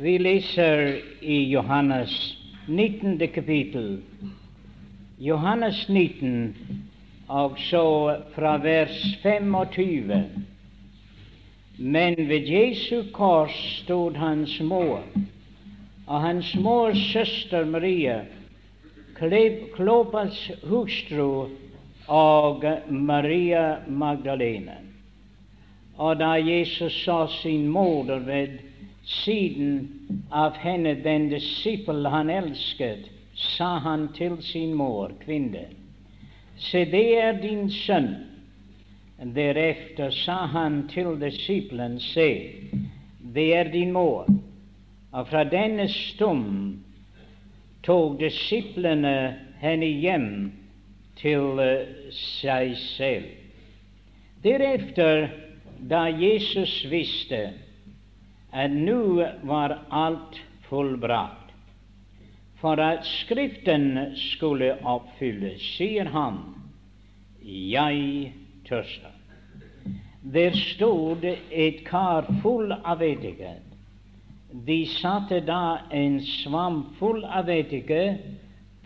Vi leser i Johannes 19. kapittel, Johannes 19, og så fra vers 25. Men ved Jesu kors stod hans mor, og hans mors søster Maria, Klopas hustru og Maria Magdalene. Og da Jesus så sin moder ved siden av henne, den disippel han elsket, sa han til sin mor, kvinne, se, det er din sønn. Deretter sa han til disippelen, se, det er din mor. Og fra denne stund tok disiplene henne hjem til seg selv. Deretter, da Jesus visste at nå var alt fullbrakt, for at Skriften skulle oppfylles, sier han, jeg tørster. Der stod et kar full av eddike. De satte da en svamp full av eddike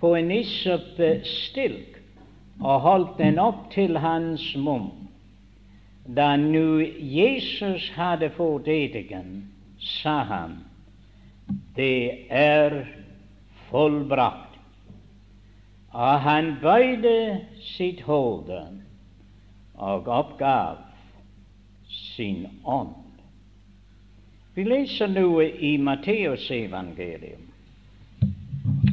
på en stilk og holdt den opp til hans munn. Da nu Jesus hadde fått ediken, sa han, det er fullbrakt. Og han bøyde sitt hode og oppgav sin ånd. Vi leser nå i Matteusevangelium,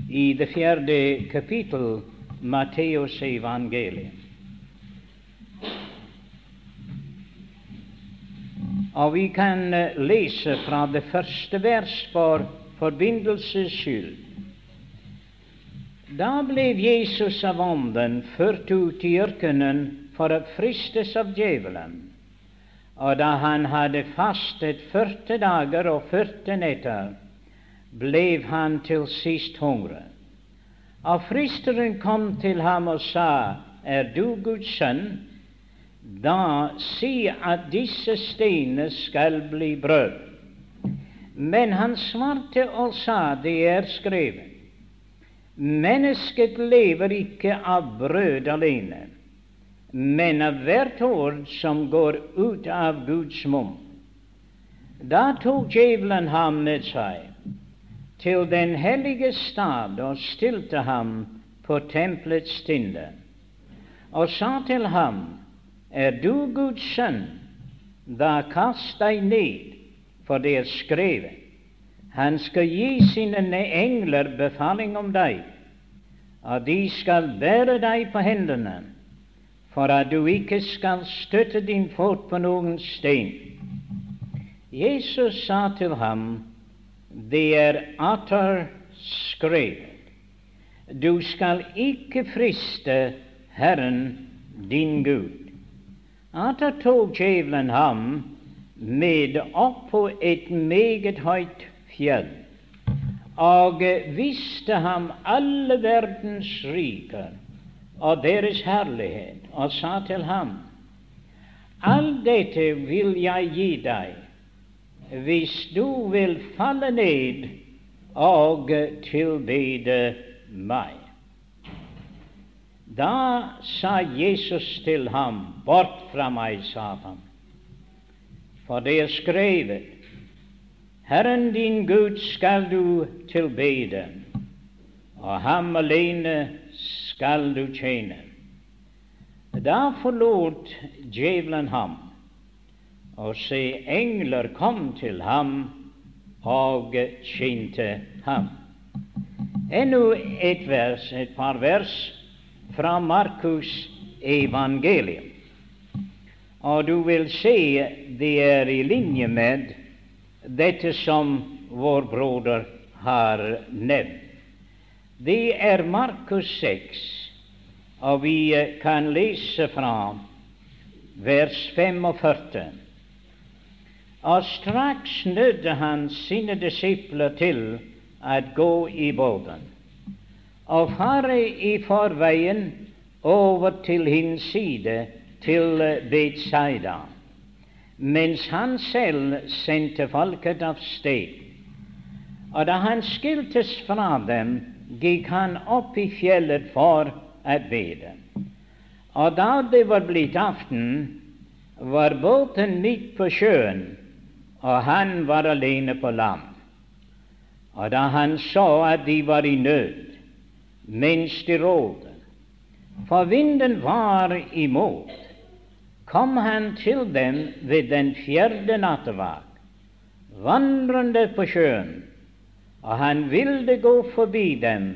i det fjerde kapittel Matteusevangelium. Og vi kan lese fra det første vers for forbindelses skyld. Da ble Jesus av Ånden ført ut i ørkenen for å fristes av djevelen. Og da han hadde fastet 40 dager og 40 netter, ble han til sist hungrig. Og fristeren kom til ham og sa, Er du Guds sønn? Da si at disse steinene skal bli brød. Men han svarte og sa, det er skrevet, mennesket lever ikke av brød alene, men av hvert ord som går ut av Guds munn. Da tok djevelen ham med seg til den hellige stad og stilte ham på tempelets tinde, og sa til ham, er du Guds sønn, da kast deg ned, for det er skrevet, han skal gi sine engler befaling om deg, og de skal bære deg på hendene, for at du ikke skal støtte din fot på noen stein. Jesus sa til ham, det er atter skrevet, du skal ikke friste Herren din Gud. Atter tok djevelen ham med opp på et meget høyt fjell og viste ham alle verdens riker og deres herlighet, og sa til ham, Alt dette vil jeg gi deg, hvis du vil falle ned og tilbede meg. Da sa Jesus til ham, Bort fra meg, Satan, for det er skrevet, Herren din Gud skal du tilbede, og ham alene skal du tjene. Da forlot djevelen ham, og se, engler kom til ham og tjente ham. Ennå et vers, et par vers fra Markus evangelium. Og du vil se det er i linje med dette som vår broder har nevnt. Det er Markus 6, og vi kan lese fra vers 45. Og straks nødde han sine disipler til å gå i båten og fare i forveien over til hin side, til Betsaida, mens han selv sendte folket av sted. Og da han skiltes fra dem, gikk han opp i fjellet for å bede. Og da det var blitt aften, var båten midt på sjøen, og han var alene på land. Og da han så at de var i nød, mens de rådde, for vinden var imot, kom han til dem ved den fjerde nattevakt, vandrende på sjøen, og han ville gå forbi dem,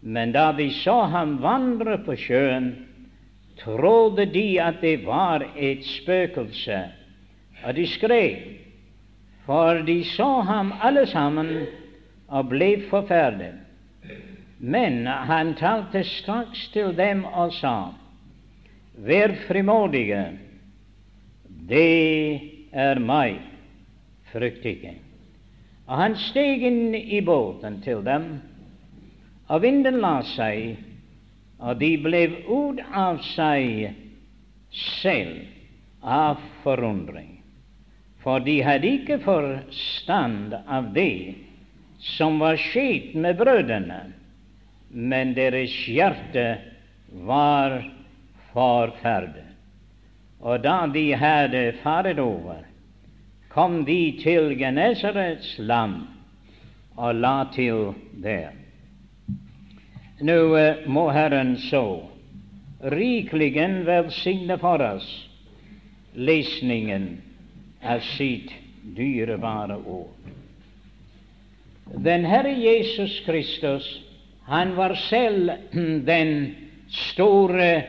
men da de så ham vandre på sjøen, trodde de at det var et spøkelse, og de skrev, for de så ham alle sammen og ble forferdet. Men han talte straks til dem og sa, Vær frimodige, det er meg, frykt ikke. Og han steg inn i båten til dem, og vinden la seg, og de ble ut av seg selv av forundring, for de hadde ikke forstand av det som var skjedd med brødrene, men deres hjerte var forferdet. Og da de hadde faret over, kom de til Genesarets land og la til der. Nå uh, må Herren så rikelig velsigne for oss lesningen av sitt dyrebare ord. Den Herre Jesus Kristus, han var selv den store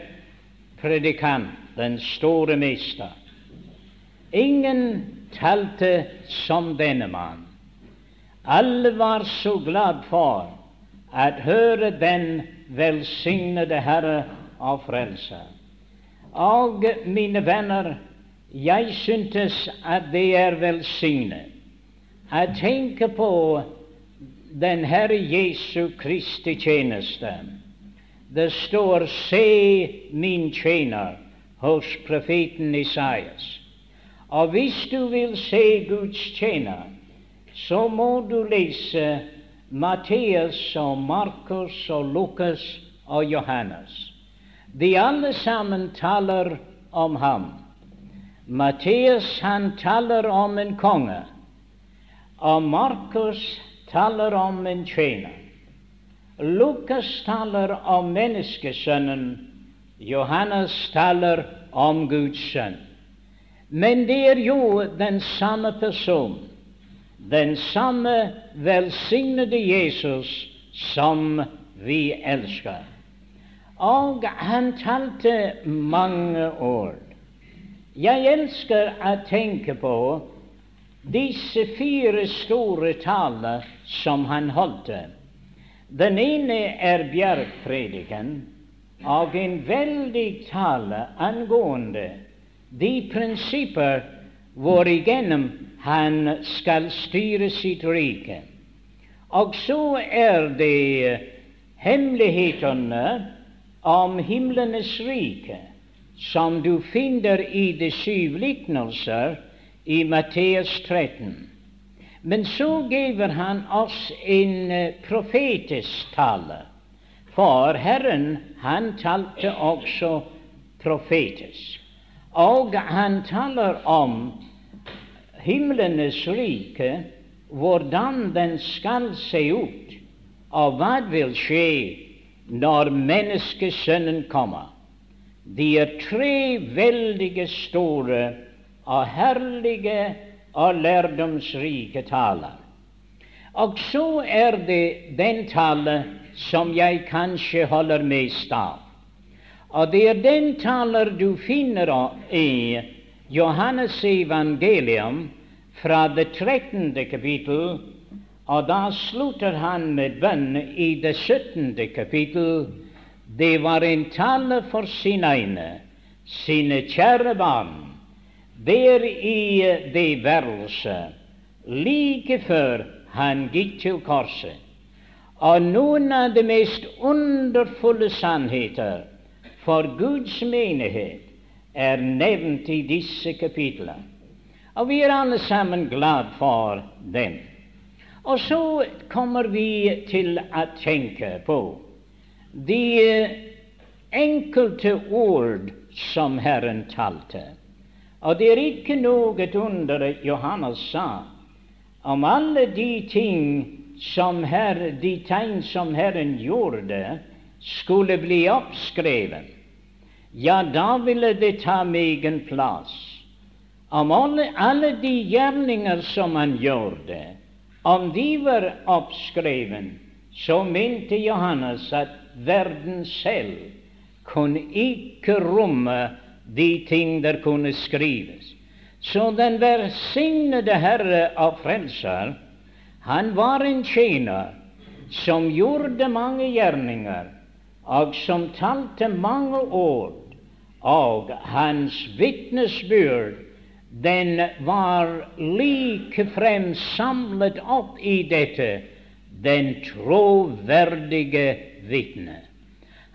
predikant, den store mester. Ingen talte som denne mann. Alle var så glad for at høre den velsignede Herre og Frelser. Og mine venner, jeg syntes at det er velsignet å tenke på den Herre Jesu Kristi tjeneste. Det står 'Se min tjener' hos profeten Isaias. Og hvis du vil se Guds tjener, så må du lese Matteus og Markus og Lukas og Johannes. De alle sammen taler om ham. Matteus han taler om en konge, og Markus taler om en tjener. Lukas taler om menneskesønnen, Johannes taler om Guds sønn. Men det er jo den samme person den samme velsignede Jesus som vi elsker. Og han talte mange ord. Jeg elsker å tenke på disse fire store taler som han holdt. Den ene er bjergprediken, og en veldig tale angående de prinsipper hvorigjennom han skal styre sitt rike. Og så er det hemmelighetene om himlenes rike som du finner i de syv liknelser i Matteus 13. Men så giver han oss en eh, profetisk tale, for Herren han talte også profetisk. Og han taler om himlenes rike, hvordan den skal se ut, og hva vil skje når menneskesønnen kommer. De er tre veldige store og herlige og lærdomsrike taler. Og så er det den tale som jeg kanskje holder mest av. Og det er den taler du finner i Johannes evangelium fra det trettende kapittel, og da slutter han med bønn i det syttende kapittel. Det var en tale for sine egne, sine kjære barn, der i det værelset, like før han gikk til korset. Og noen av de mest underfulle sannheter for Guds menighet er nevnt i disse kapitler. Og vi er alle sammen glad for dem. Og så kommer vi til å tenke på de enkelte ord som Herren talte. Og det er ikke noe under Johannes sa om alle de ting som her, de tegn som Herren gjorde, skulle bli oppskrevet. Ja, da ville det ta megen plass. Om alle, alle de gjerninger som han gjorde, om de var oppskrevet, så mente Johannes at verden selv kunne ikke romme de ting der kunne skrives. Så den velsignede Herre og Frelser, han var en tjener som gjorde mange gjerninger, og som talte mange ord, og hans vitnesbyrd, den var likefrem samlet opp i dette, den troverdige vitne.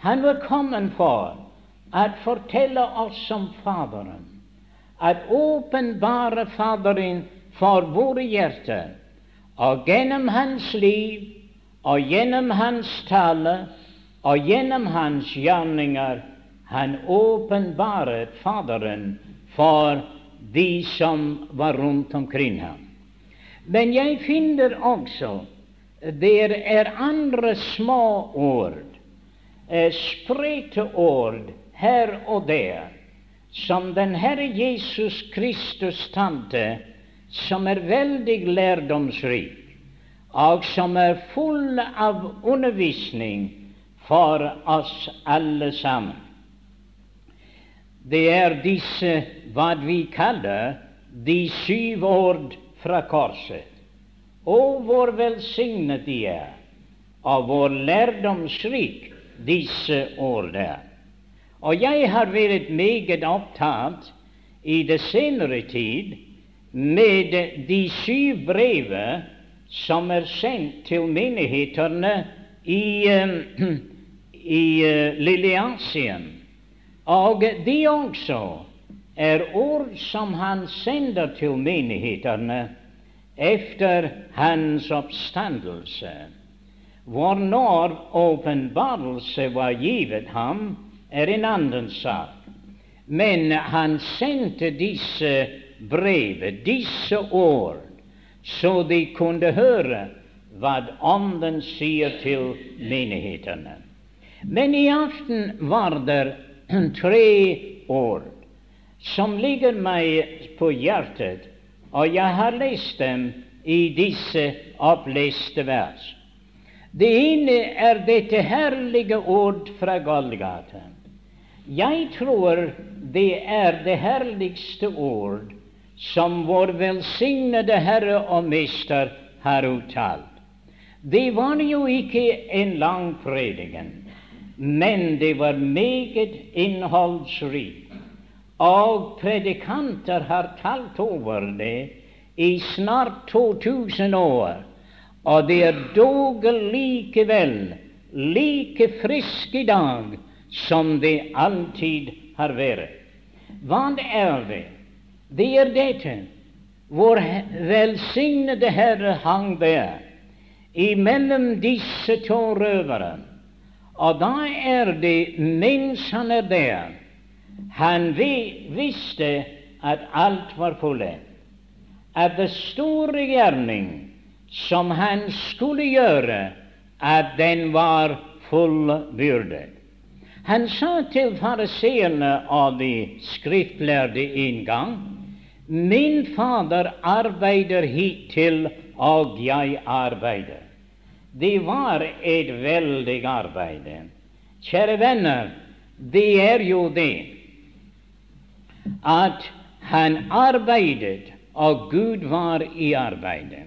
Han var kommet for å fortelle oss om Faderen, at åpenbare Faderen for våre hjerter, og gjennom hans liv og gjennom hans tale og gjennom hans gjerninger han åpenbaret Faderen for de som var rundt omkring ham. Men jeg finner også der er andre små ord, eh, spredte ord her og der, som den Herre Jesus Kristus tante, som er veldig lærdomsrik, og som er full av undervisning for oss alle sammen. Det er disse hva vi kaller de syv ord fra korset. Og hvor velsignet de er, og hvor lærdomsrik disse ord er. Og jeg har vært meget opptatt i det senere tid med de syv brever som er sendt til menighetene i, i uh, Lilleasien. Og de også er ord som han sender til menighetene efter hans oppstandelse. Hvor når åpenbarelse var givet ham, er en annen sak. Men han sendte disse brevet, disse ord, så de kunne høre hva Ånden sier til menighetene. Men i aften var det tre ord som ligger meg på hjertet, og jeg har lest dem i disse oppleste vers. Det ene er dette herlige ord fra Golgata. Jeg tror det er det herligste ord som vår velsignede Herre og Mester har uttalt. Det var jo ikke en lang predigen, men det var meget innholdsrikt. Og predikanter har talt over det i snart 2000 år, og det er dog likevel like frisk i dag som det alltid har vært. Hva er det? Det er dette. Vår velsignede Herre hang der imellom disse to røvere. Og da er det mens han er der, han visste at alt var fullendt. At det store gjerning som han skulle gjøre, at den var fullbyrdet. Han sa til fariseerne og de skriftlærde en gang Min Fader arbeider hittil, og jeg arbeider. Det var et veldig arbeid. Kjære venner, det er jo det at han arbeidet, og Gud var i arbeidet.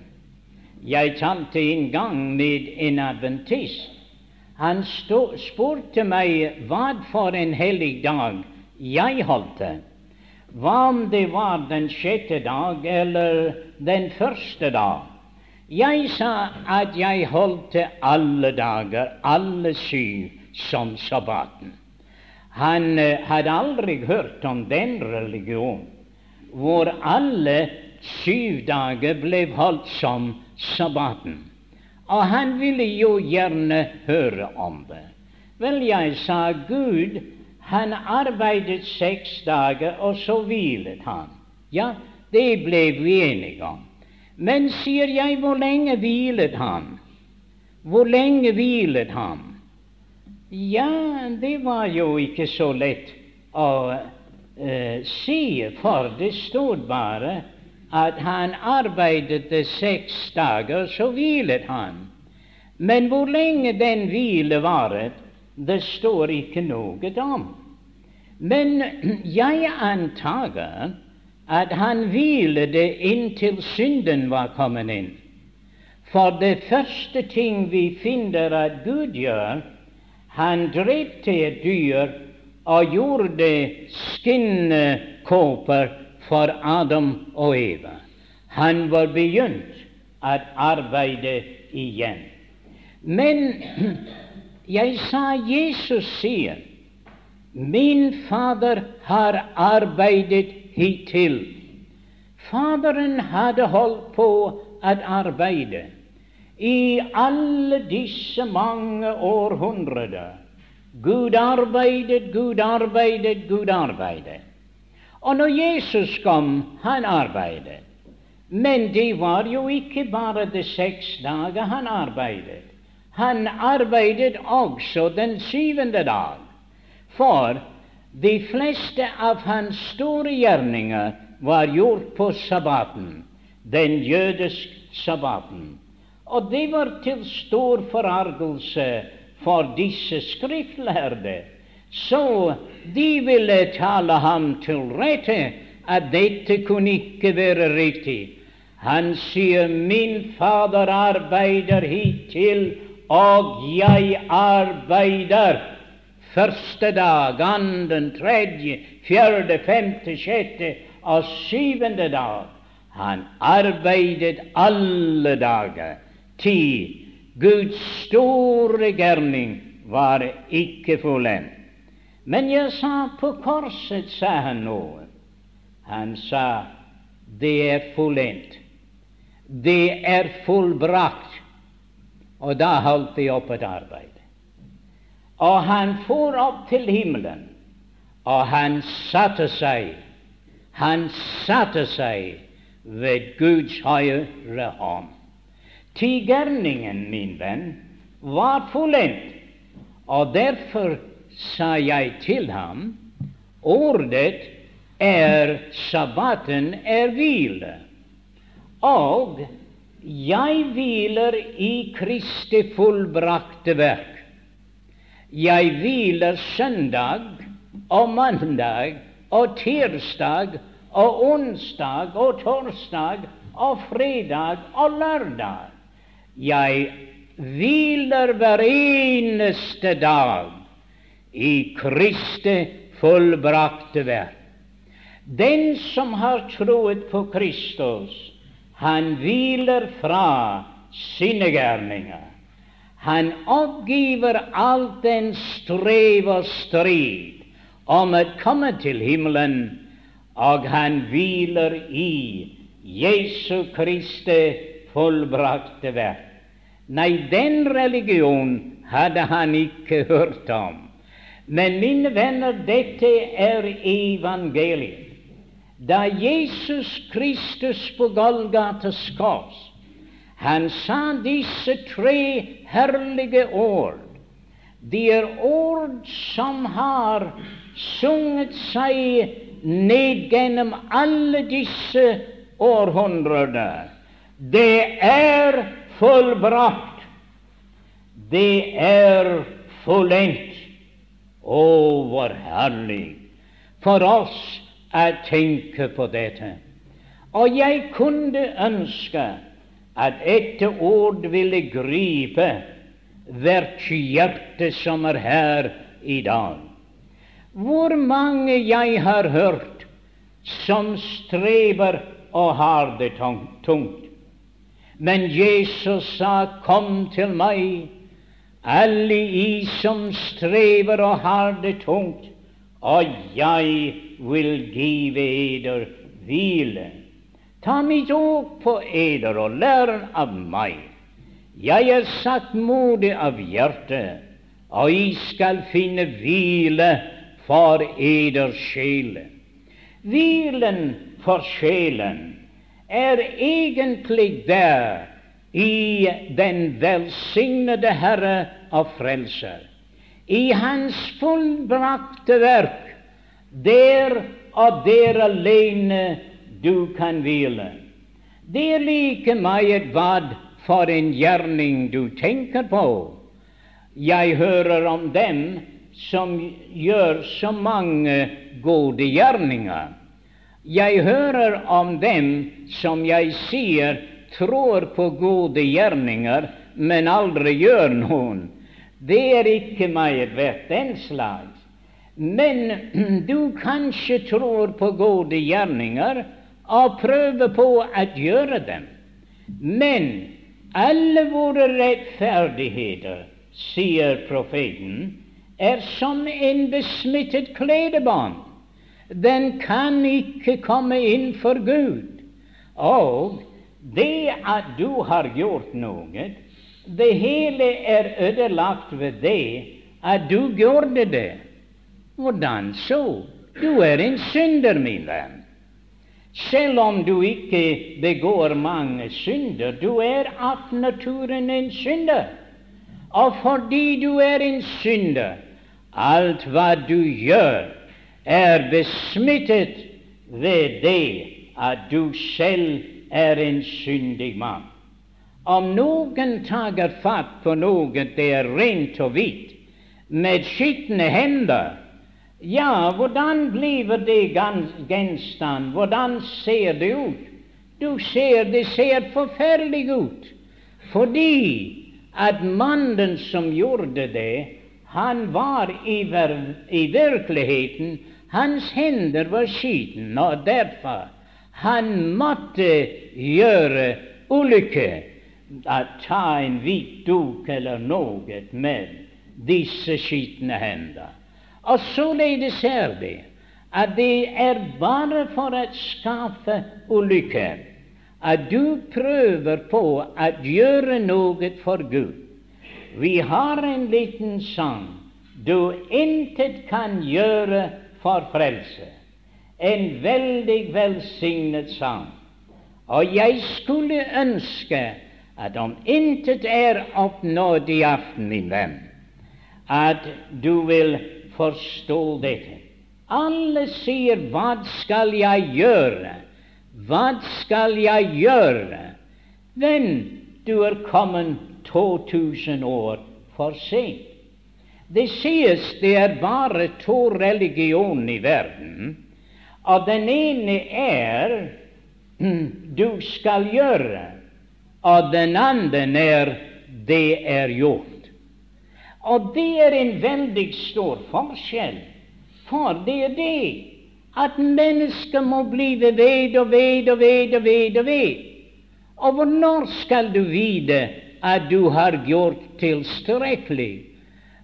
Jeg talte en gang med en adventist han stå, spurte meg hva for en hellig dag jeg holdt. Hva om det var den sjette dag eller den første dag? Jeg sa at jeg holdt alle dager, alle syv, som sabbaten. Han uh, hadde aldri hørt om den religion hvor alle syv dager ble holdt som sabbaten. Og han ville jo gjerne høre om det. Vel, jeg sa Gud, han arbeidet seks dager, og så hvilet han. Ja, det ble vi enige om. Men, sier jeg, hvor lenge hvilet han? Hvor lenge hvilet han? Ja, det var jo ikke så lett å uh, si, for det stod bare at han arbeidet seks dager, så hvilet han. Men hvor lenge den hvile varet, det står ikke noe om. Men jeg antager at han hvilte inntil synden var kommet inn. For det første ting vi finner at Gud gjør, han drepte et dyr og gjorde skinnkåper for Adam og Eva. Han var begynt å arbeide igjen. Men jeg sa Jesus sier, min Fader har arbeidet hittil. Faderen hadde holdt på å arbeide i alle disse mange århundrer. Gud arbeidet, Gud arbeidet, Gud arbeidet. Og når Jesus kom, han arbeidet. Men det var jo ikke bare de seks dager han arbeidet. Han arbeidet også den syvende dag. For de fleste av hans store gjerninger var gjort på sabbaten, den jødiske sabbaten. Og det var til stor forargelse for disse skriftlærde så de ville tale ham til rette at dette kunne ikke være riktig. Han sier, 'Min Fader arbeider hittil, og jeg arbeider.' Første dag, anden, tredje, fjerde, femte, sjette og syvende dag. Han arbeidet alle dager. Ti. Guds store gjerning var ikke fullendt. Men jeg sa på korset, sa han noe. Han sa det er fullendt. Det er fullbrakt. Og da holdt de opp et arbeid. Og han for opp til himmelen, og han satte seg. Han satte seg ved Guds høyre hånd. Tigerningen min venn, var fullendt, og derfor sa jeg til ham, ordet er sabbaten er hvile, og jeg hviler i Kristi fullbrakte verk. Jeg hviler søndag og mandag og tirsdag og onsdag og torsdag og fredag og lørdag. Jeg hviler hver eneste dag i Kristi fullbrakte verk. Den som har troet på Kristus, han hviler fra sine gjerninger. Han oppgiver alt den strev og strid om å komme til himmelen, og han hviler i Jesu Kristi fullbrakte verk. Nei, den religion hadde han ikke hørt om. Men mine venner, dette er evangeliet. Da Jesus Kristus på Golgatas kors han sa disse tre herlige ord. De er ord som har sunget seg ned gjennom alle disse århundrer. Det er fullbrakt. Det er fullendt. Å, hvor herlig for oss å tenke på dette. Og jeg kunne ønske at dette ord ville gripe hvert hjerte som er her i dag. Hvor mange jeg har hørt som strever og har det tungt. Men Jesus sa, 'Kom til meg' alle i som strever og har det tungt, og jeg vil give eder hvile. Ta mitt åk på eder og lær av meg. Jeg er satt modig av hjerte, og I skal finne hvile for eder sjel. Hvilen for sjelen er egentlig der i den velsignede Herre og Frelser, i Hans fullbrakte verk, der og der alene du kan hvile. Det er like meget hva for en gjerning du tenker på. Jeg hører om dem som gjør så mange gode gjerninger. Jeg hører om dem som jeg sier tror på gode gjerninger, men aldri gjør noen. Det er ikke meget verdt, den slags. Men du kanskje tror på gode gjerninger og prøver på å gjøre dem. Men alle våre rettferdigheter, sier profeten, er som en besmittet kledebånd. Den kan ikke komme inn for Gud. Og det at du har gjort noe, det hele er ødelagt ved det at du gjorde det. Hvordan så? Du er en synder, min venn. Selv om du ikke begår mange synder, du er av naturen en synder. Og fordi du er en synder, alt hva du gjør, er besmittet ved det at du selv er en syndig mann. Om noen tar fatt på noe det er rent og hvitt, med skitne hender, ja, hvordan blir det gjenstand? Hvordan ser det ut? Du ser det ser forferdelig ut, fordi at mannen som gjorde det, han var i, ver i virkeligheten Hans hender var skitne, og derfor han måtte gjøre ulykke, å ta en hvit duk eller noe med disse skitne hender. Og således er det at det er bare for å skaffe ulykke at du prøver på å gjøre noe for Gud. Vi har en liten sang du intet kan gjøre for frelse en veldig velsignet sang. Og jeg skulle ønske at om intet er oppnådd i aften, min venn, at du vil forstå dette. Alle sier 'Hva skal jeg gjøre?' Hva skal jeg gjøre? Venn, du er kommet 2000 år for sent. Det sies det er bare to religioner i verden. Og den ene er du skal gjøre, og den andre er det er gjort. Og det er en veldig stor forskjell, for det er det at mennesket må bli ved og ved og ved og ved og ved. Og hvornår skal du vite at du har gjort tilstrekkelig?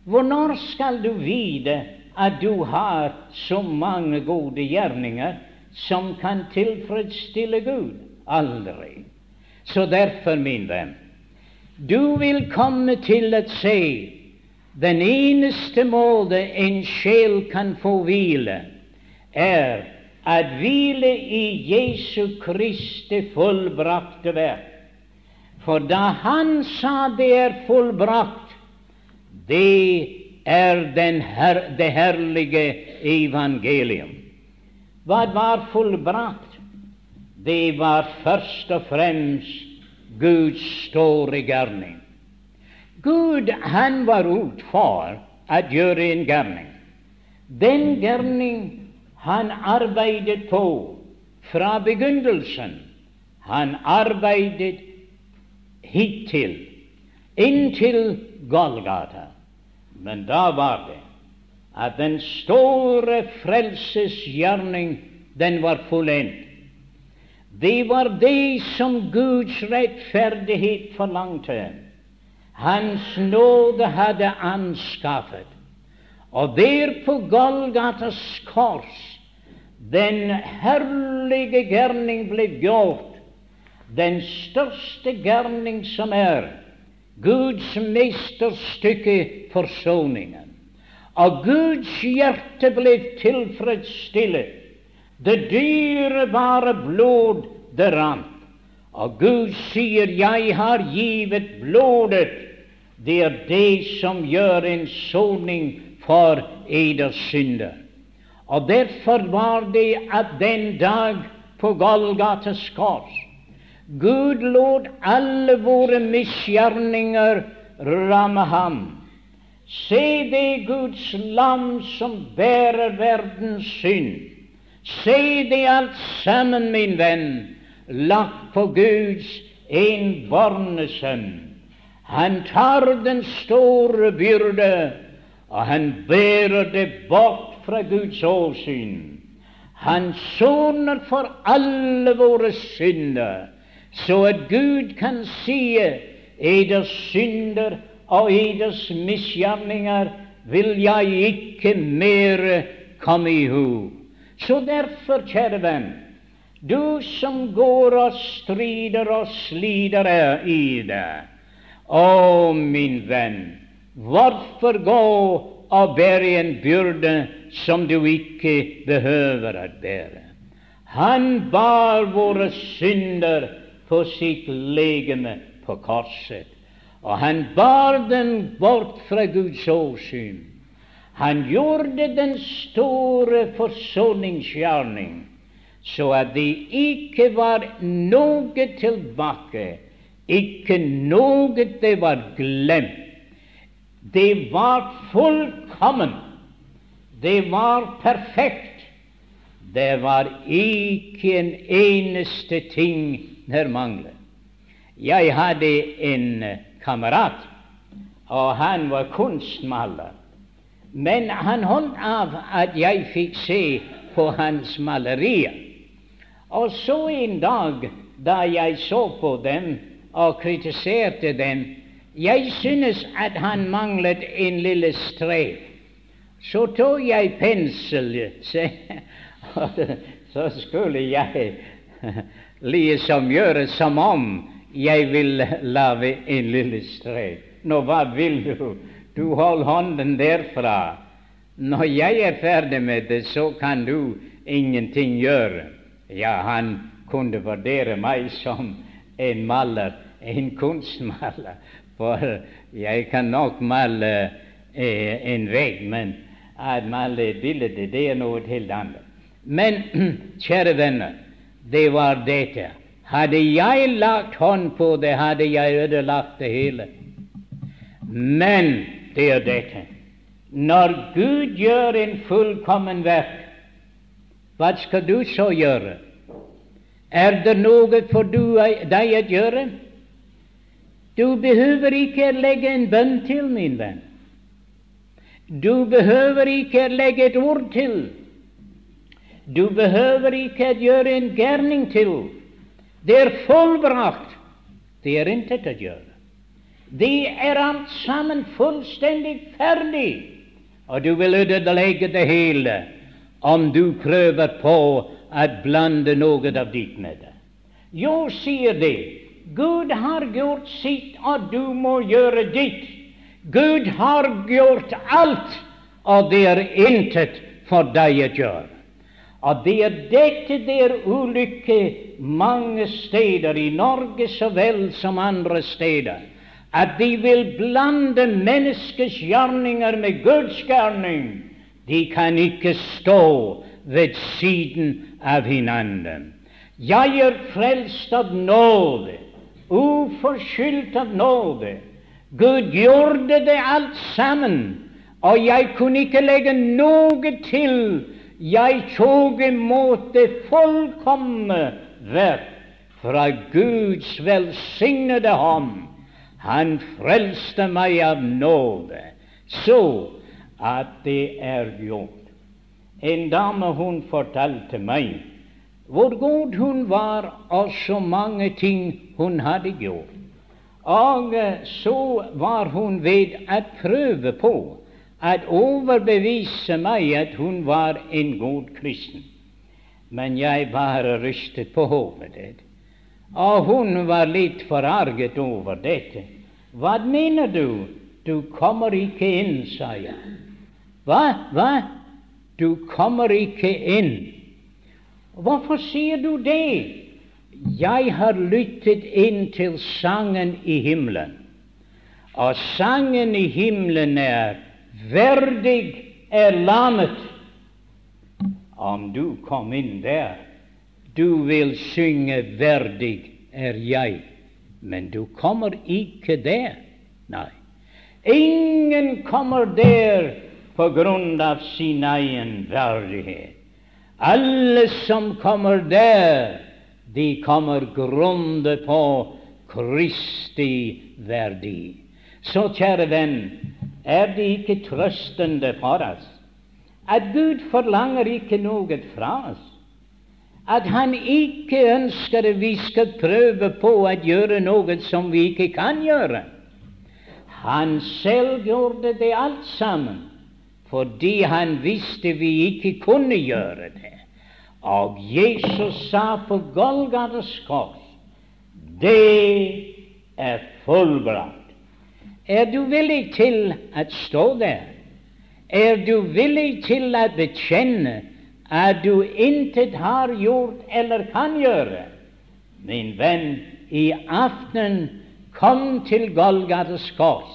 Hvornår skal du vite at du har så mange gode gjerninger som kan tilfredsstille Gud. Aldri. Så derfor, min venn, du vil komme til å se den eneste måte en sjel kan få hvile, er at hvile i Jesu Kristi fullbrakte verk. For da Han sa det er fullbrakt, det er her, det herlige evangelium. Hva var fullbrakt? Det var først og fremst Guds store gjerning. Gud, han var ut for å gjøre en gjerning. Den gjerning han arbeidet på fra begynnelsen. Han arbeidet hittil, inntil Golgata. Men da var det at den store frelsesgjerning, den var fullendt. Det var det som Guds rettferdighet forlangte. Hans nåde hadde anskaffet. Og der på Golgatas kors den herlige gjerning ble gjort den største gærning som er Guds mesterstykke, forsoningen. Og Guds hjerte ble tilfredsstillet. Det dyrebare blod det rant. Og Gud sier, 'Jeg har givet blodet'. Det er det som gjør en soning for eders synder. Og derfor var det at den dag på Golgates kors Gud lot alle våre misgjerninger ramme ham. Se det Guds lam som bærer verdens synd. Se det alt sammen, min venn, lagt på Guds enbårne sønn. Han tar den store byrde, og han bærer det bort fra Guds åsyn. Han soner for alle våre synder, så at Gud kan si eders synder og eders misgjerninger vil jeg ikke mere komme i hu. Så derfor, kjære venn, du som går og strider og sliter i det, å, min venn, hvorfor gå og bære en byrde som du ikke behøver å bære. Han bar våre synder på sitt legeme på korset, og han bar den bort fra Guds åsyn. Han gjorde den store forsoningsgjerning, så at det ikke var noe tilbake, ikke noe det var glemt. Det var fullkomment. Det var perfekt. Det var ikke en eneste ting der manglet. Jeg hadde en kamerat, og han var kunstmaler. Men han holdt av at jeg fikk se på hans malerier. Og så en dag da jeg så på dem og kritiserte dem, jeg synes at han manglet en lille strek. Så tok jeg penselen, så skulle jeg liksom gjøre som om jeg ville lage en lille strek. Nå, hva vil du? Du hold hånden derfra. Når jeg er ferdig med det, så kan du ingenting gjøre. Ja, han kunne vurdere meg som en maler, en kunstmaler, for jeg kan nok male eh, en vegg, men at male et bilde, det er noe helt annet. Men kjære venner, det var dette. Hadde jeg lagt hånd på det, hadde jeg ødelagt det hele. Men det er dette. Når Gud gjør en fullkommen verk, hva skal du så gjøre? Er det noe for du, deg å gjøre? Du behøver ikke legge en bønn til, min venn. Du behøver ikke legge et ord til. Du behøver ikke gjøre en gærning til. Det er fullbrakt. Det er intet å gjøre. Det er alt sammen fullstendig ferdig, og du vil ødelegge det hele om du prøver på å blande noe av ditt med det. Jo, sier det, Gud har gjort sitt, og du må gjøre ditt. Gud har gjort alt, og det er intet for deg å gjøre. Og det er dette det er ulykke mange steder, i Norge så vel som andre steder, at de vil blande menneskets gjerninger med Guds gjerning. De kan ikke stå ved siden av hverandre. Jeg er frelst av nåde, uforskyldt av nåde. Gud gjorde det alt sammen, og jeg kunne ikke legge noe til. Jeg tok imot det fullkomne verk fra Guds velsignede hånd. Han frelste meg av nåde, så at det er gjort. En dame hun fortalte meg hvor god hun var, og så mange ting hun hadde gjort. Og så var hun ved å prøve på å overbevise meg at hun var en god kristen. Men jeg bare rystet på hodet. Og hun var litt forarget over dette. Hva mener du? Du kommer ikke inn, sa jeg. Hva? Hva? Du kommer ikke inn. Hvorfor sier du det? Jeg har lyttet inn til sangen i himmelen, og sangen i himmelen er verdig er lammet. Om du kom inn der, du vil synge verdig er jeg, men du kommer ikke der. Nei. Ingen kommer der på grunn av sin egen verdighet. Alle som kommer der, de kommer grunnet på Kristi verdi. Så, kjære venn, er det ikke trøstende for oss at Gud forlanger ikke noe fra oss? At Han ikke ønsker at vi skal prøve på å gjøre noe som vi ikke kan gjøre? Han selv gjorde det alt sammen fordi han visste vi ikke kunne gjøre det. Og Jesus sa på Golgates kors det er fullbrakt. Er du villig til å stå der? Er du villig til å bekjenne at du intet har gjort eller kan gjøre? Min venn, i aften kom til Golgates kors.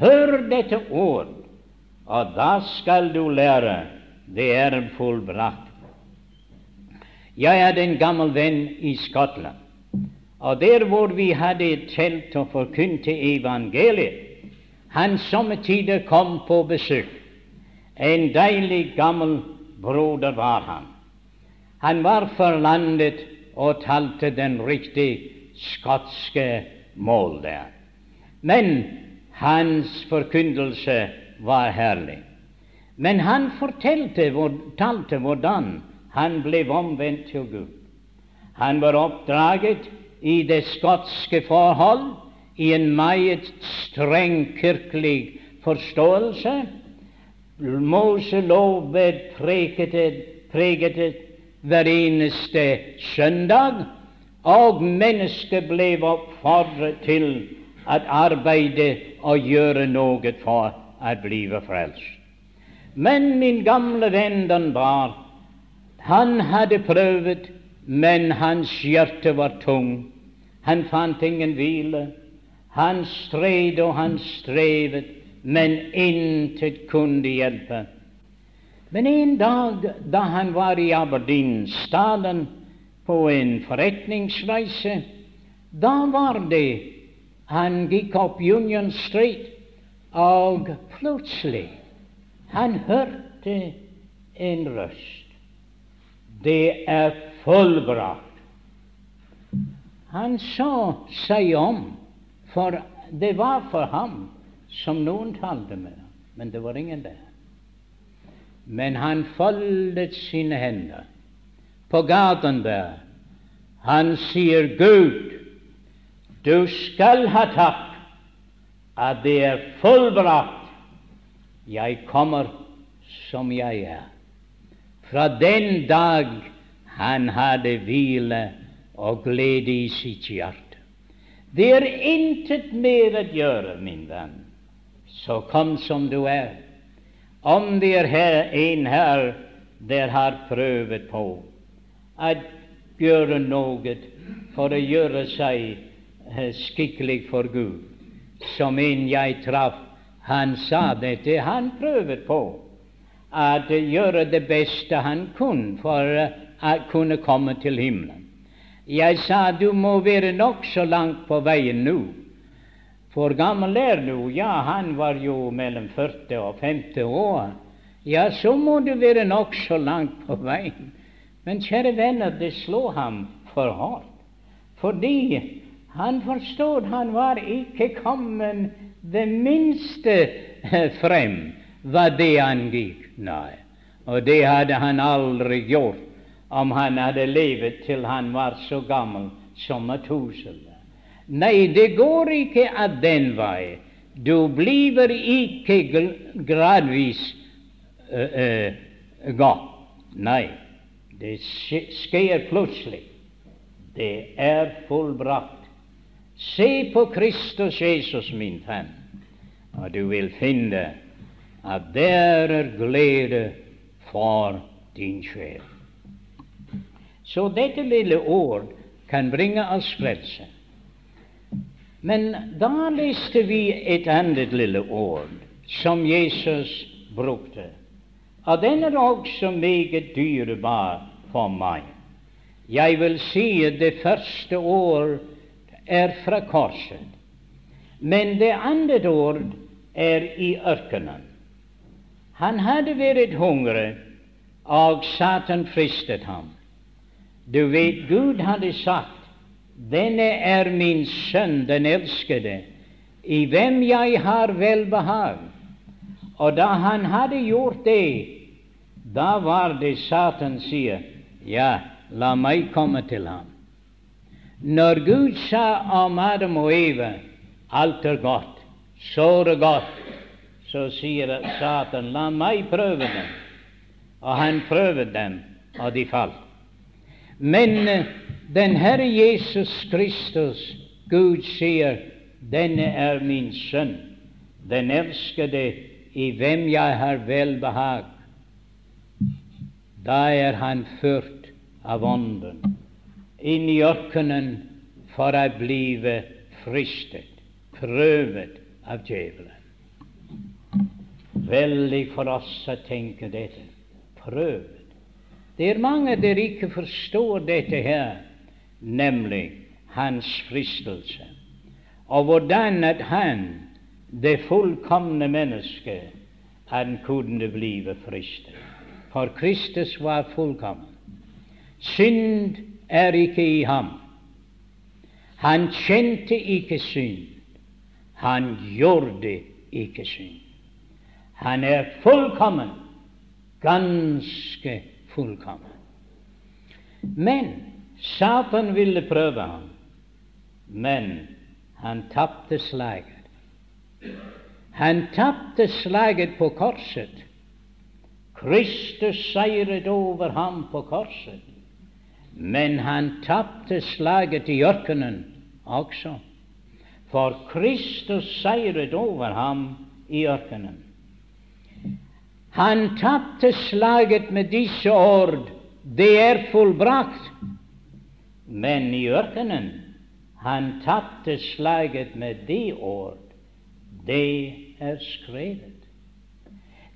Hør dette ord, og da skal du lære det er fullbrakt. Jeg er en gammel venn i Skottland. Og der hvor vi hadde telt og forkynte evangeliet, han somme tider kom på besøk. En deilig, gammel broder var han. Han var forlandet og talte den riktige skotske mål der. Men hans forkyndelse var herlig. Men han fortalte, talte hvordan han ble omvendt til Gud. Han var oppdraget i det skotske forhold i en meget streng kirkelig forståelse. Moselov preget, preget hver eneste søndag, og mennesket ble oppfordret til å arbeide og gjøre noe for å bli frelst. Men min gamle venn den var han hadde prøvet, men hans hjerte var tung. Han fant ingen hvile. Han stred og han strevet, men intet kunne hjelpe. Men en dag da han var i Aberdeen-staden på en forretningsreise, da var det han gikk opp Union Street, og plutselig han hørte en røst det er fullbrakt. Han så seg om, for det var for ham som noen talte med men det var ingen der. Men han foldet sine hender på gaten der. Han sier, Gud, du skal ha takk at det er fullbrakt. Jeg kommer som jeg er fra den dag han hadde hvile og glede i sitt hjerte. Det er intet mer å gjøre, min venn. Så kom som du er. Om det er her, en her der har prøvet på å gjøre noe for å gjøre seg eh, skikkelig for Gud, som en jeg traff, han sa dette, han prøvde på at gjøre det beste han kunne for å kunne komme til himmelen. Jeg sa du må være nokså langt på veien nå. For gammel er du? Ja, han var jo mellom 40 og 50 år. Ja, så må du være nokså langt på veien. Men kjære venner, det slo ham for hardt. Fordi han forstod han var ikke kommet det minste frem hva det angikk. Nei, og det hadde han aldri gjort om han hadde levet til han var så gammel som Metusela. Nei, det går ikke av den vei. Du blir ikke gradvis uh, uh, gal. Nei, det skjer plutselig. Det er fullbrakt. Se på Kristus Jesus, min venn, og du vil finne at der er glede for din sjel. Så dette lille ord kan bringe oss frelse. Men da leste vi et annet lille ord som Jesus brukte, og den er også meget dyrebar for meg. Jeg vil si at det første ord er fra korset, men det andre ord er i ørkenen. Han hadde vært hungrig, og Satan fristet ham. Du vet, Gud hadde sagt, 'Denne er min sønn, den elskede, i hvem jeg har velbehag.' Og da han hadde gjort det, da var det Satan sier, 'Ja, la meg komme til ham'. Når Gud sa om Adam og Eva alt er godt, så det godt, så sier Satan la meg prøve dem. Og han prøvde dem, og de falt. Men den Herre Jesus Kristus, Gud sier, denne er min sønn, den elskede, i hvem jeg har velbehag. Da er han ført av Ånden inn i ørkenen for å blive fristet, prøvet av djevelen. Veldig for oss å tenke dette. Prøvet. Det er mange der ikke forstår dette her, nemlig hans fristelse, og hvordan at han, det fullkomne mennesket, han kunne blive fristet. For Kristus var fullkommen. Synd er ikke i ham. Han kjente ikke synd. Han gjorde ikke synd. Han er fullkommen, ganske fullkommen. Men Satan ville prøve ham, men han tapte slaget. Han tapte slaget på korset. Kristus seiret over ham på korset. Men han tapte slaget i ørkenen også, for Kristus seiret over ham i ørkenen. Han tapte slaget med disse ord det er fullbrakt. Men i ørkenen han tapte slaget med de ord det er skrevet.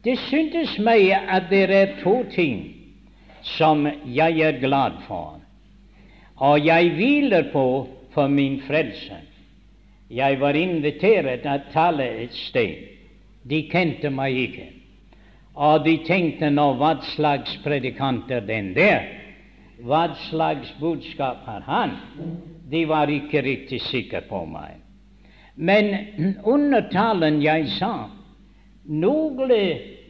Det syntes meg at det er to ting som jeg er glad for, og jeg hviler på for min frelse. Jeg var invitert til å tale et sted. De kjente meg ikke. Og de tenkte nå hva slags predikant er den der? Hva slags budskap har han? De var ikke riktig sikre på meg. Men under talen jeg sa noen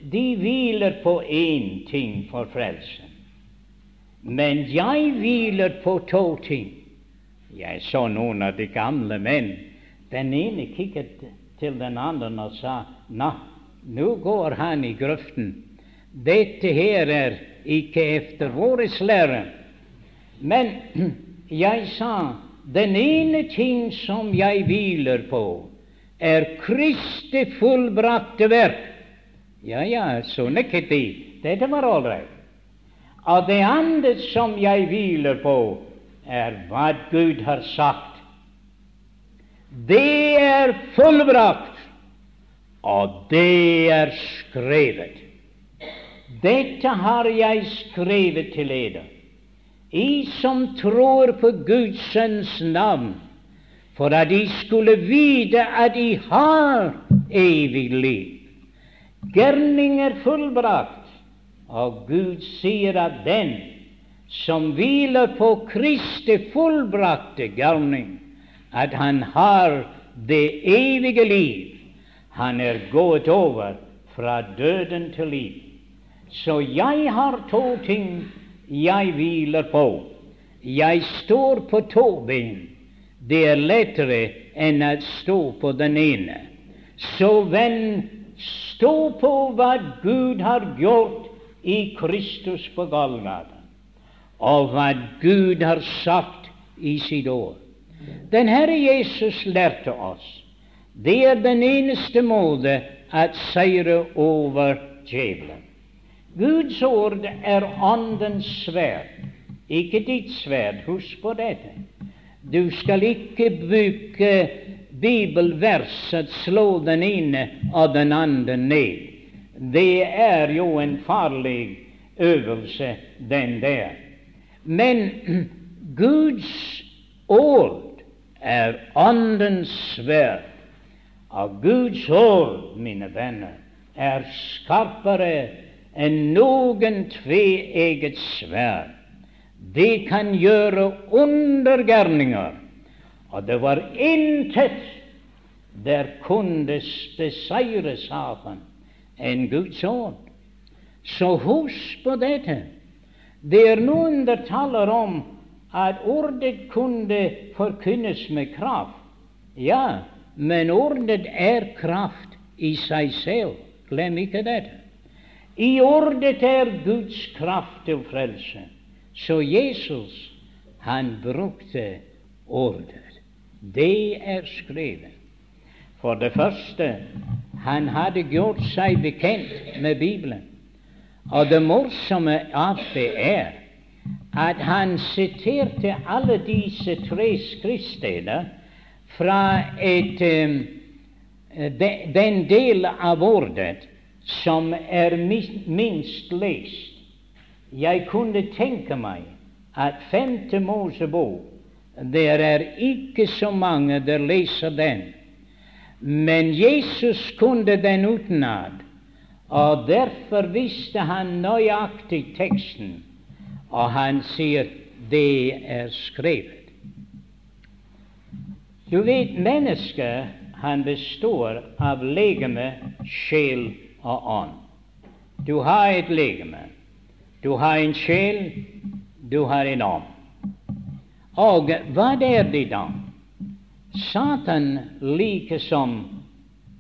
de hviler på én ting for frelsen. Men jeg hviler på to ting. Jeg så noen av de gamle menn. Den ene kikket til den andre og sa Nå, nå går han i grøften. Dette her er ikke efter vår lære. Men jeg sa den ene ting som jeg hviler på, er Kristi fullbrakte verk. Ja, ja, så nikket de. Dette var ålreit. Og det andre som jeg hviler på, er hva Gud har sagt. Det er fullbrakt, og det er skrevet. Dette har jeg skrevet til dere, I som tror på Guds Sønns navn, for at de skulle vite at de har evig liv. Gjerning er fullbrakt. Og Gud sier at den som hviler på Kristi fullbrakte gjerning, at han har det evige liv. Han er gått over fra døden til liv. Så jeg har to ting jeg hviler på. Jeg står på to ben. Det er lettere enn å stå på den ene. Så venn, stå på hva Gud har gjort i Kristus på Golgata, og hva Gud har sagt i sitt ord. Den Herre Jesus lærte oss det er den eneste måte å seire over djevelen. Guds ord er Åndens sverd, ikke ditt sverd. Husk på dette. Du skal ikke bruke bibelverset, slå den ene og den andre ned. Det er jo en farlig øvelse, den der. Men Guds ord er Åndens sverd. Og Guds ord, mine venner, er skarpere enn noen tveegget sverd. Det kan gjøre undergjerninger, og det var intet der kunne beseire Satan enn Guds ord. Så husk på dette. Det er noen der taler om at ordet kunne forkynnes med kraft. Ja, men ordet er kraft i seg selv. Glem ikke dette. I ordet er Guds kraft til frelse. Så Jesus, han brukte ordet. Det er skrevet. For det første, han hadde gjort seg bekjent med Bibelen. Og det morsomme av det er at han siterte alle disse tre skriftsteder fra et, um, de, den del av ordet som er minst lest. Jeg kunne tenke meg at femte Mosebok, det er ikke så mange der leser den. Men Jesus kunne den utenat, og derfor visste han nøyaktig teksten, og han sier det er skrevet. Du vet, mennesket han består av legeme, sjel og ånd. Du har et legeme, du har en sjel, du har en ånd. Og hva er det da? Satan likesom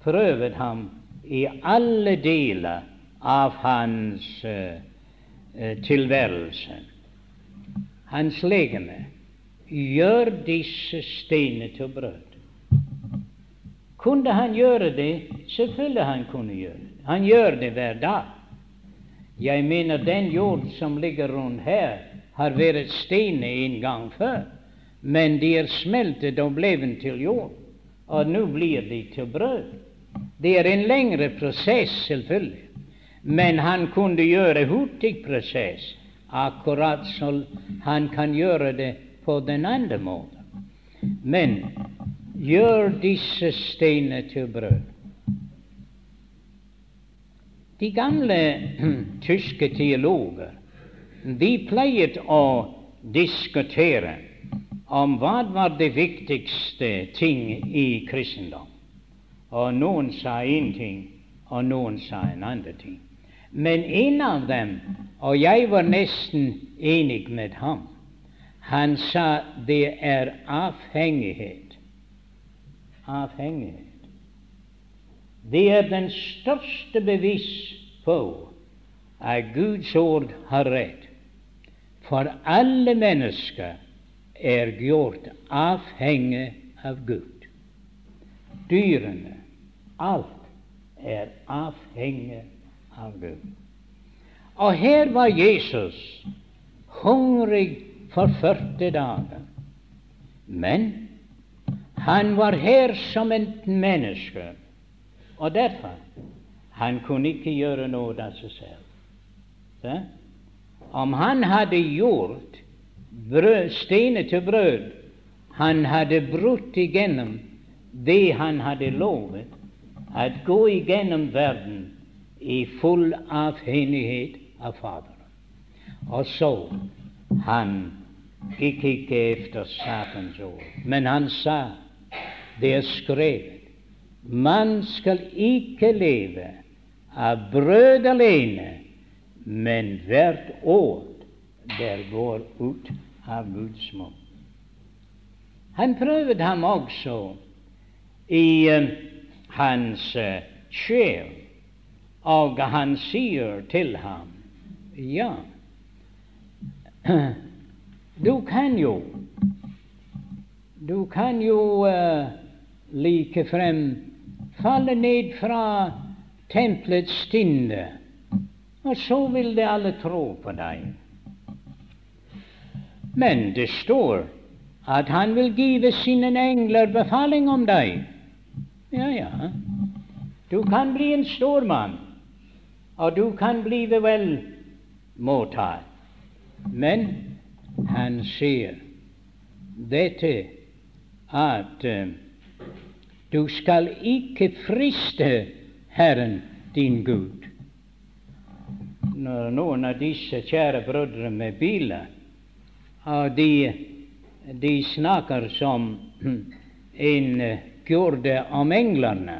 prøvde ham i alle deler av hans uh, tilværelse. Hans legeme gjør disse steinene til brød. Kunne han gjøre det? Selvfølgelig han kunne gjøre det. Han gjør det hver dag. Jeg mener den jord som ligger rundt her, har vært steiner en gang før men de er smeltet og blevet til jord, og nå blir de til brød. Det er en lengre prosess, selvfølgelig, men han kunne gjøre hurtig prosess, akkurat som han kan gjøre det på den andre måten. Men gjør disse steiner til brød. De gamle tyske teologer de pleiet å diskutere om hva var det viktigste ting i kristendom. Og noen sa én ting, og noen sa en annen ting. Men en av dem, og jeg var nesten enig med ham, han sa det er avhengighet. Avhengighet. Det er den største bevis på at Guds ord har rett. For alle mennesker er gjort avhengig av Gud. Dyrene, alt er avhengig av Gud. Og her var Jesus hungrig for 40 dager. Men han var her som et menneske, og derfor han kunne ikke gjøre noe av seg selv. Så? Om han hadde gjort brød, steiner til brød. Han hadde brutt igjennom det han hadde lovet, at gå igjennom verden i full avhengighet av Faderen. Og så han gikk ikke efter Satans ord, men han sa det er skrevet man skal ikke leve av brød alene, men hvert åt der går ut av Guds munn. Han prøvde ham også i uh, hans uh, og han sier til ham Ja, du kan jo Du kan jo uh, likefrem falle ned fra tempelets stinne, og så vil de alle tro på deg. Men det står at han vil give sine engler befaling om deg. Ja, ja. Du kan bli en stor mann, og du kan bli vel mottatt. Men han sier dette at uh, du skal ikke friste Herren din Gud. Når noen av disse kjære brødre med biler, og de, de snakker som en gjorde om englene,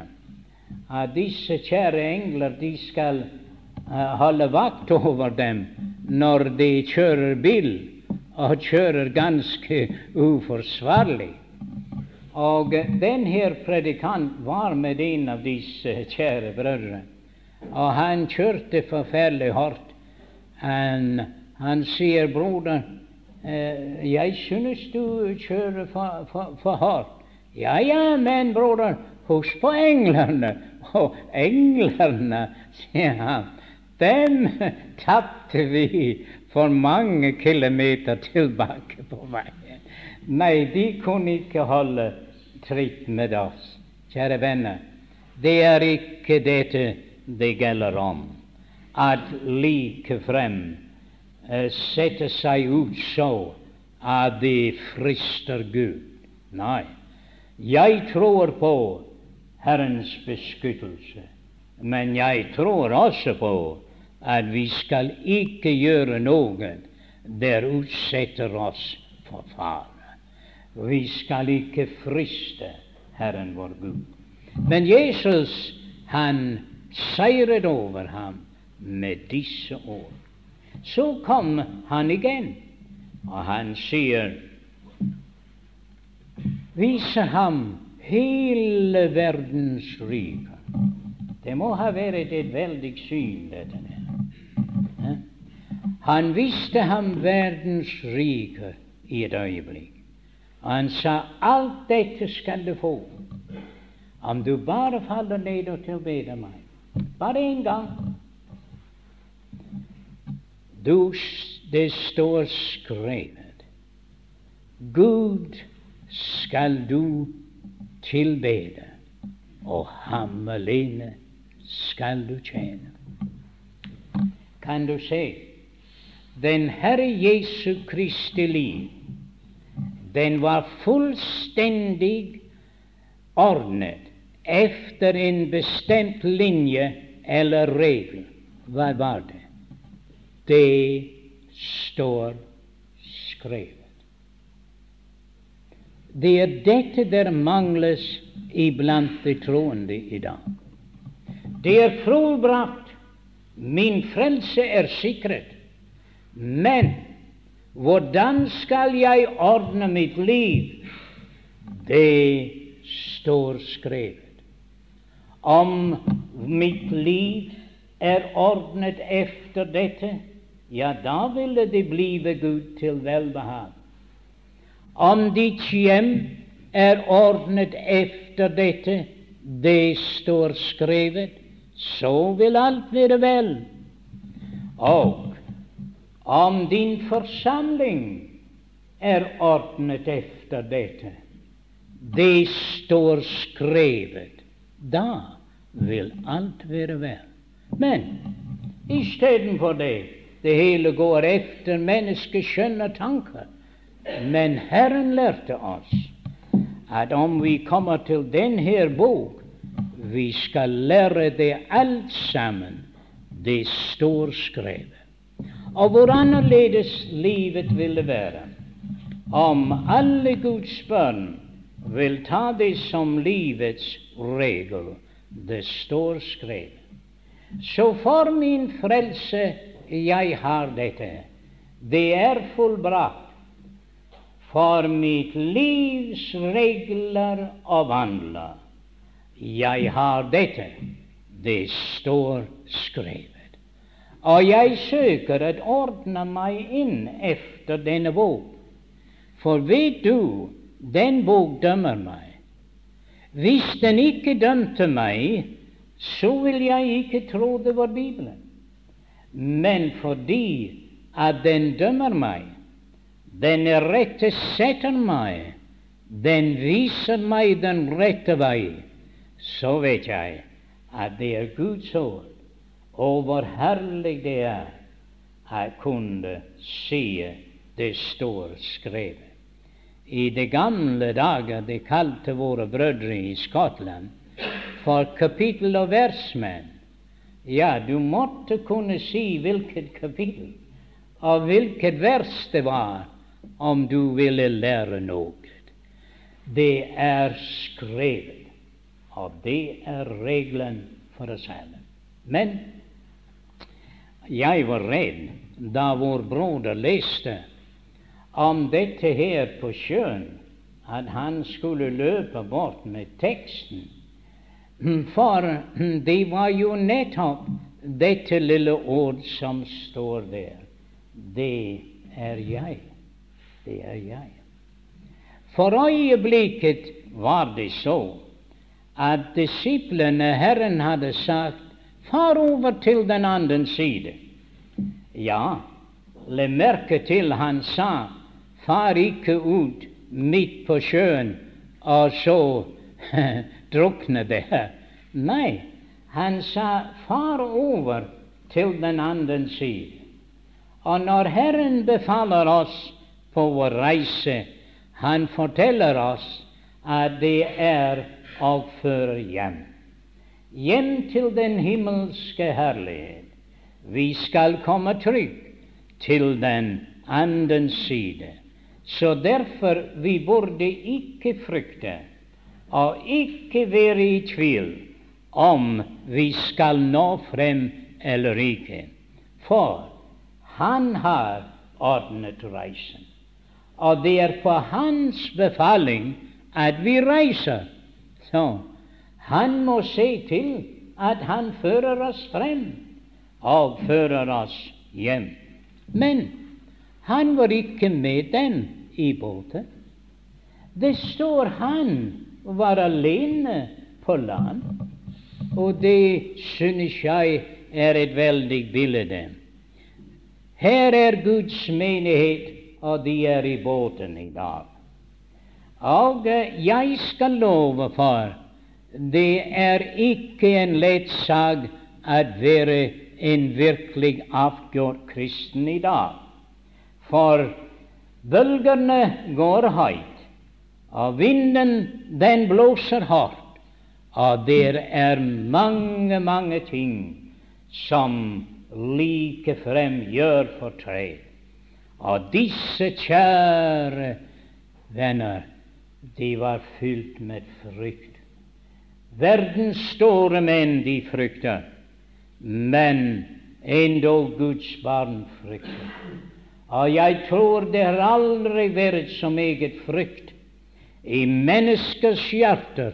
at disse kjære engler de skal uh, holde vakt over dem når de kjører bil, og kjører ganske uforsvarlig. Og denne predikant var med en av disse kjære brødre, og han kjørte forferdelig hardt. Han, han sier, 'Broder, eh, jeg synes du kjører for, for, for hardt.' 'Ja, ja, men broder, husk på englene.' Og englene, sier han, dem tapte vi for mange kilometer tilbake på veien. Nei, de kunne ikke holde tritt med oss. Kjære venner, det er ikke dette det gjelder om, at likefrem uh, sette seg ut så at det frister Gud. Nei, jeg tror på Herrens beskyttelse, men jeg tror også på at vi skal ikke gjøre noe der utsetter oss for fare. Vi skal ikke friste Herren vår Gud. Men Jesus, han seiret over ham med disse ord. Så kom han igjen, og han sier Vise ham hele verdens rike. Det må ha vært et veldig syn, dette der. Han visste ham verdens rike i et øyeblikk. Og han sa alt dette skal du få om du bare faller ned og tilbeder meg. Bare én gang. Du, det står skrevet Gud skal du tilbede, og ham alene skal du tjene. Kan du se? Den Herre Jesu Kristi liv, den var fullstendig ordnet efter en bestemt linje eller regel. Hva var det? Det står skrevet. Det er dette der mangles iblant de troende i dag. Det er fullbrakt. Min frelse er sikret. Men hvordan skal jeg ordne mitt liv? Det står skrevet. Om mitt liv er ordnet efter dette, ja, da ville det blive Gud til velbehag. Om ditt hjem er ordnet efter dette, det står skrevet, så vil alt være vel. Og om din forsamling er ordnet efter dette, det står skrevet, da vil alt være vel. Men istedenfor det, det hele går efter menneskets skjønne tanker. Men Herren lærte oss at om vi kommer til denne bok, vi skal lære det alt sammen. Det står skrevet. Og hvor annerledes livet ville være om alle Guds barn vil ta det som livets regel. Det står skrevet. Så for min frelse jeg har dette. Det er fullbrakt. For mitt livs regler og vandler. Jeg har dette. Det står skrevet. Og jeg søker å ordne meg inn efter denne bok. For vet du den bok dømmer meg. Hvis den ikke dømte meg, så vil jeg ikke tro det var Bibelen. Men fordi at den dømmer meg, den rettesetter meg, den viser meg den rette vei, så vet jeg at det er Guds ord, og hvor herlig det er jeg kunne se det står skrevet. I de gamle dager de kalte våre brødre i Skottland for kapittel- og versmenn. Ja, du måtte kunne si hvilket kapittel og hvilket vers det var, om du ville lære noe. Det er skrevet, og det er regelen for oss alle. Men jeg var redd da vår broder leste om dette her på sjøen, at han skulle løpe bort med teksten. For det var jo nettopp dette lille ord som står der. Det er jeg. Det er jeg. For øyeblikket var det så at disiplene Herren hadde sagt far over til den andre side. Ja, le merke til han sa far ikke ut midt på sjøen og så drukne det. Nei, han sa far over til den andre side. Og når Herren befaler oss på vår reise, han forteller oss at det er å føre hjem. Hjem til den himmelske herlighet. Vi skal komme trygt til den andre side. Så derfor vi burde ikke frykte og ikke være i tvil om vi skal nå frem eller ikke. For han har ordnet reisen. Og det er på hans befaling at vi reiser. Så han må se til at han fører oss frem og fører oss hjem. Men han var ikke med dem i båten. Det står han var alene på land, og det synes jeg er et veldig bilde. Her er Guds menighet, og de er i båten i dag. Og jeg skal love for det er ikke en lett sak å være en virkelig avgjort kristen i dag. For bølgene går høyt, og vinden den blåser hardt, og det er mange, mange ting som likefrem gjør fortred. Og disse kjære venner, de var fylt med frykt. Verdens store menn de frykter, men endog Guds barn frykter. Og jeg tror det har aldri vært så meget frykt i menneskers hjerter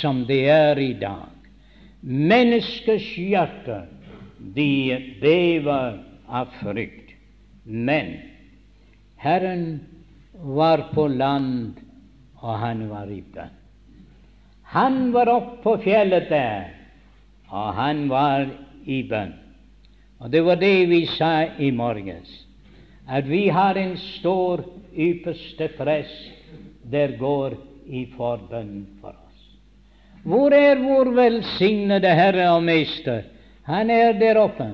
som det er i dag. Menneskers hjerter, de bever av frykt. Men Herren var på land, og han var i bønn. Han var oppe på fjellet der, og han var i bønn. Og det var det vi sa i morges at vi har en stor ypperste prest der går i forbønn for oss. Hvor er vår velsignede Herre og Mester? Han er der oppe,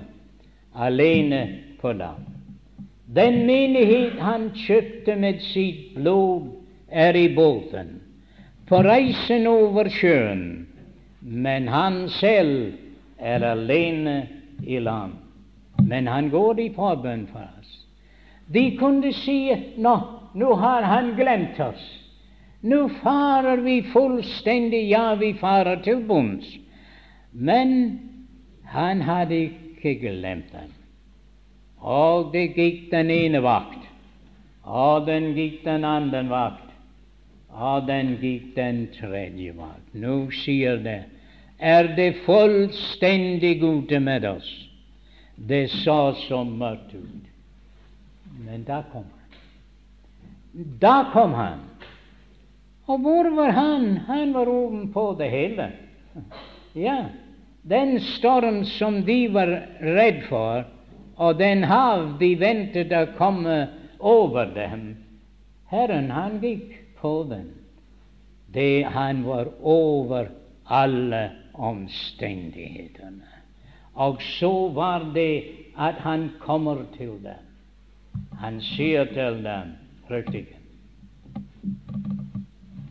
alene på land. Den menighet han kjøpte med sitt blod, er i båten, på reisen over sjøen, men han selv er alene i land. Men han går i forbønn for oss. De kunne si nå, nå har han glemt oss. Nå farer vi fullstendig, ja, vi farer til bunns. Men han hadde ikke glemt dem. Og det gikk den ene vakt, og den gikk den andre vakt, og den gikk den tredje vakt. Nå sier det, er det fullstendig ute med oss. Det så så mørkt ut. Men da kom han. Da kom han. Og hvor var han? Han var ovenpå det hele. Ja, den storm som de var redd for, og den hav de ventet å komme over dem Herren, han gikk på. Det han var over alle omstendighetene. Og så var det at han kommer til dem. Han sier til dem, riktig.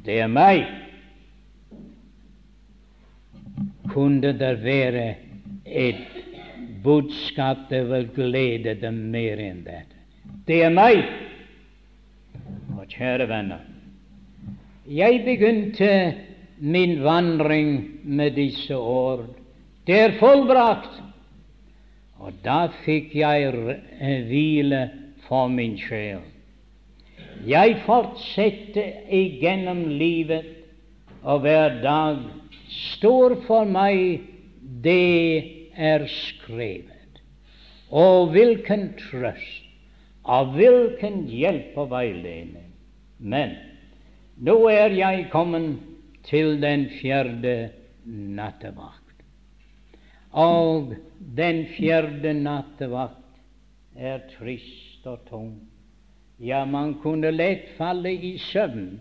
Det er meg. Kunne det være et budskap det vil glede dem mer enn dette? Det er meg. Og kjære venner, jeg begynte min vandring med disse ord. Det er fullbrakt. Og da fikk jeg hvile for min sjel. Jeg fortsetter igjennom livet, og hver dag står for meg det er skrevet. Og hvilken trøst, og hvilken hjelp og veiledning. Men nå er jeg kommet til den fjerde nattevakt. Og den fjerde nattevakt er trist og tung. Ja, man kunne lett falle i søvn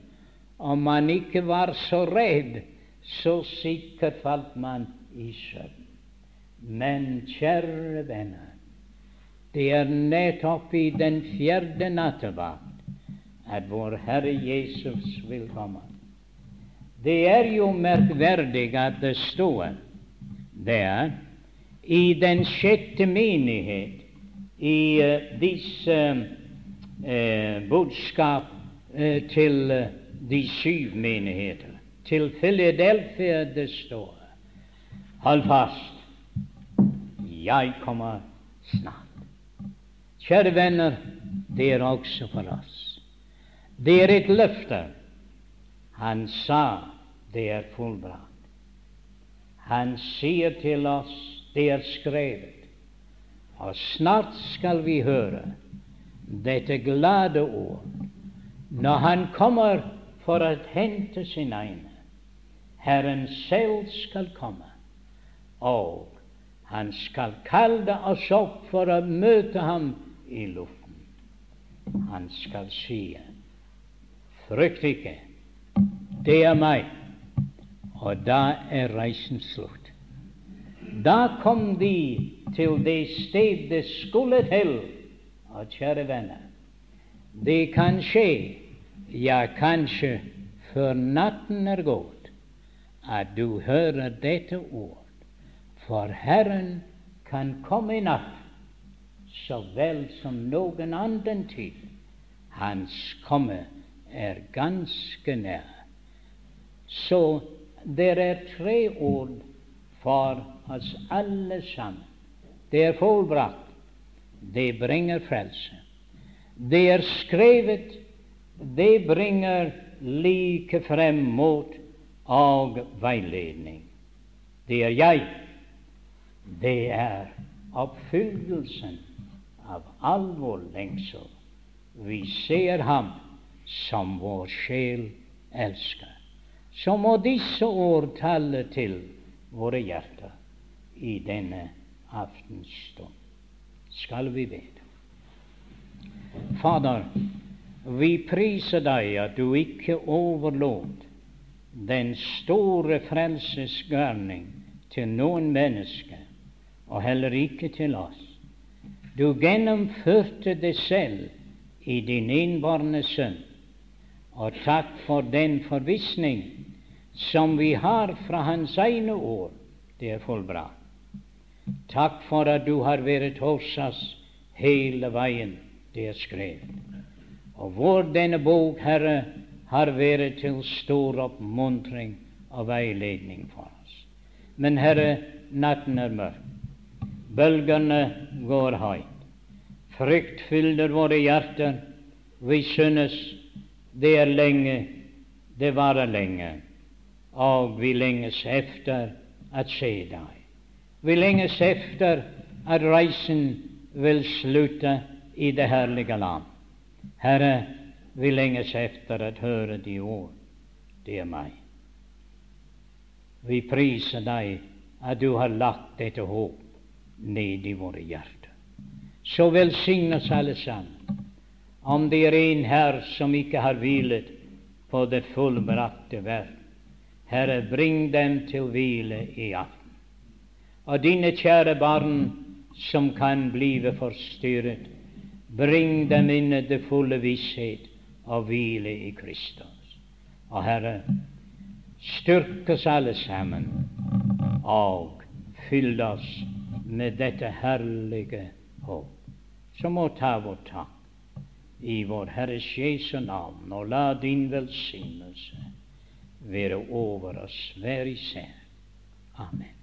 om man ikke var så redd. Så sikkert falt man i søvn. Men kjære venner, det er nettopp i den fjerde nattevakt at vår Herre Jesus vil komme. Det er jo merkverdig at det står der i den sjette menighet i uh, disse uh, budskap uh, til de syv menigheter. Til Philadelphia det står Hold fast, jeg kommer snart. Kjære venner, det er også for oss. Det er et løfte. Han sa det er fullbrakt. Han sier til oss det er skrevet, og snart skal vi høre dette glade ord når han kommer for å hente sin egne. Herren selv skal komme, og han skal kalle oss opp for å møte ham i luften. Han skal si, frykt ikke, det er meg. Og da er reisen slutt. Da kom de til det sted de skulle til og kjære venner, det kan skje, ja, kanskje før natten er gått, at du hører dette ord. For Herren kan komme i natt så vel som noen annen tid. Hans komme er ganske nær. Så det er tre ord for oss alle sammen. Det er fullbrakt det bringer frelse. Det er skrevet, det bringer like frem mot og veiledning. Det er jeg. Det er oppfyllelsen av all vår lengsel. Vi ser ham som vår sjel elsker. Så må disse ord tale til våre hjerter i denne aftens stund. skal vi be. Fader, vi priser deg at du ikke overlot den store frelsesgærning til noen mennesker, og heller ikke til oss. Du gjennomførte det selv i din innbarne sønn, og takk for den forvissning som vi har fra hans egne ord. Det er fullbra. Takk for at du har vært hos oss hele veien, det er skrevet. Og hvor denne bok, Herre, har vært til stor oppmuntring og veiledning for oss. Men Herre, natten er mørk. Bølgene går høyt. Frykt fyller våre hjerter. Vi synes det er lenge, det varer lenge, og vi lenges efter at se deg. Vi lenges efter at reisen vil slutte i det herlige land. Herre, vi lenges efter at høre de ord det er meg. Vi priser deg at du har lagt dette håp ned i våre hjerter. Så velsign oss alle sammen. Om det er en her som ikke har hvilet på det fullbrakte verk, Herre, bring dem til hvile i aften. Og dine kjære barn som kan blive forstyrret, bring dem inn i det fulle visshet og hvile i Kristus. Og Herre, styrk oss alle sammen, og fyll oss med dette herlige håp, som må ta vår takk i vår Herres Jesu navn, og la din velsignelse være over oss hver især. Amen.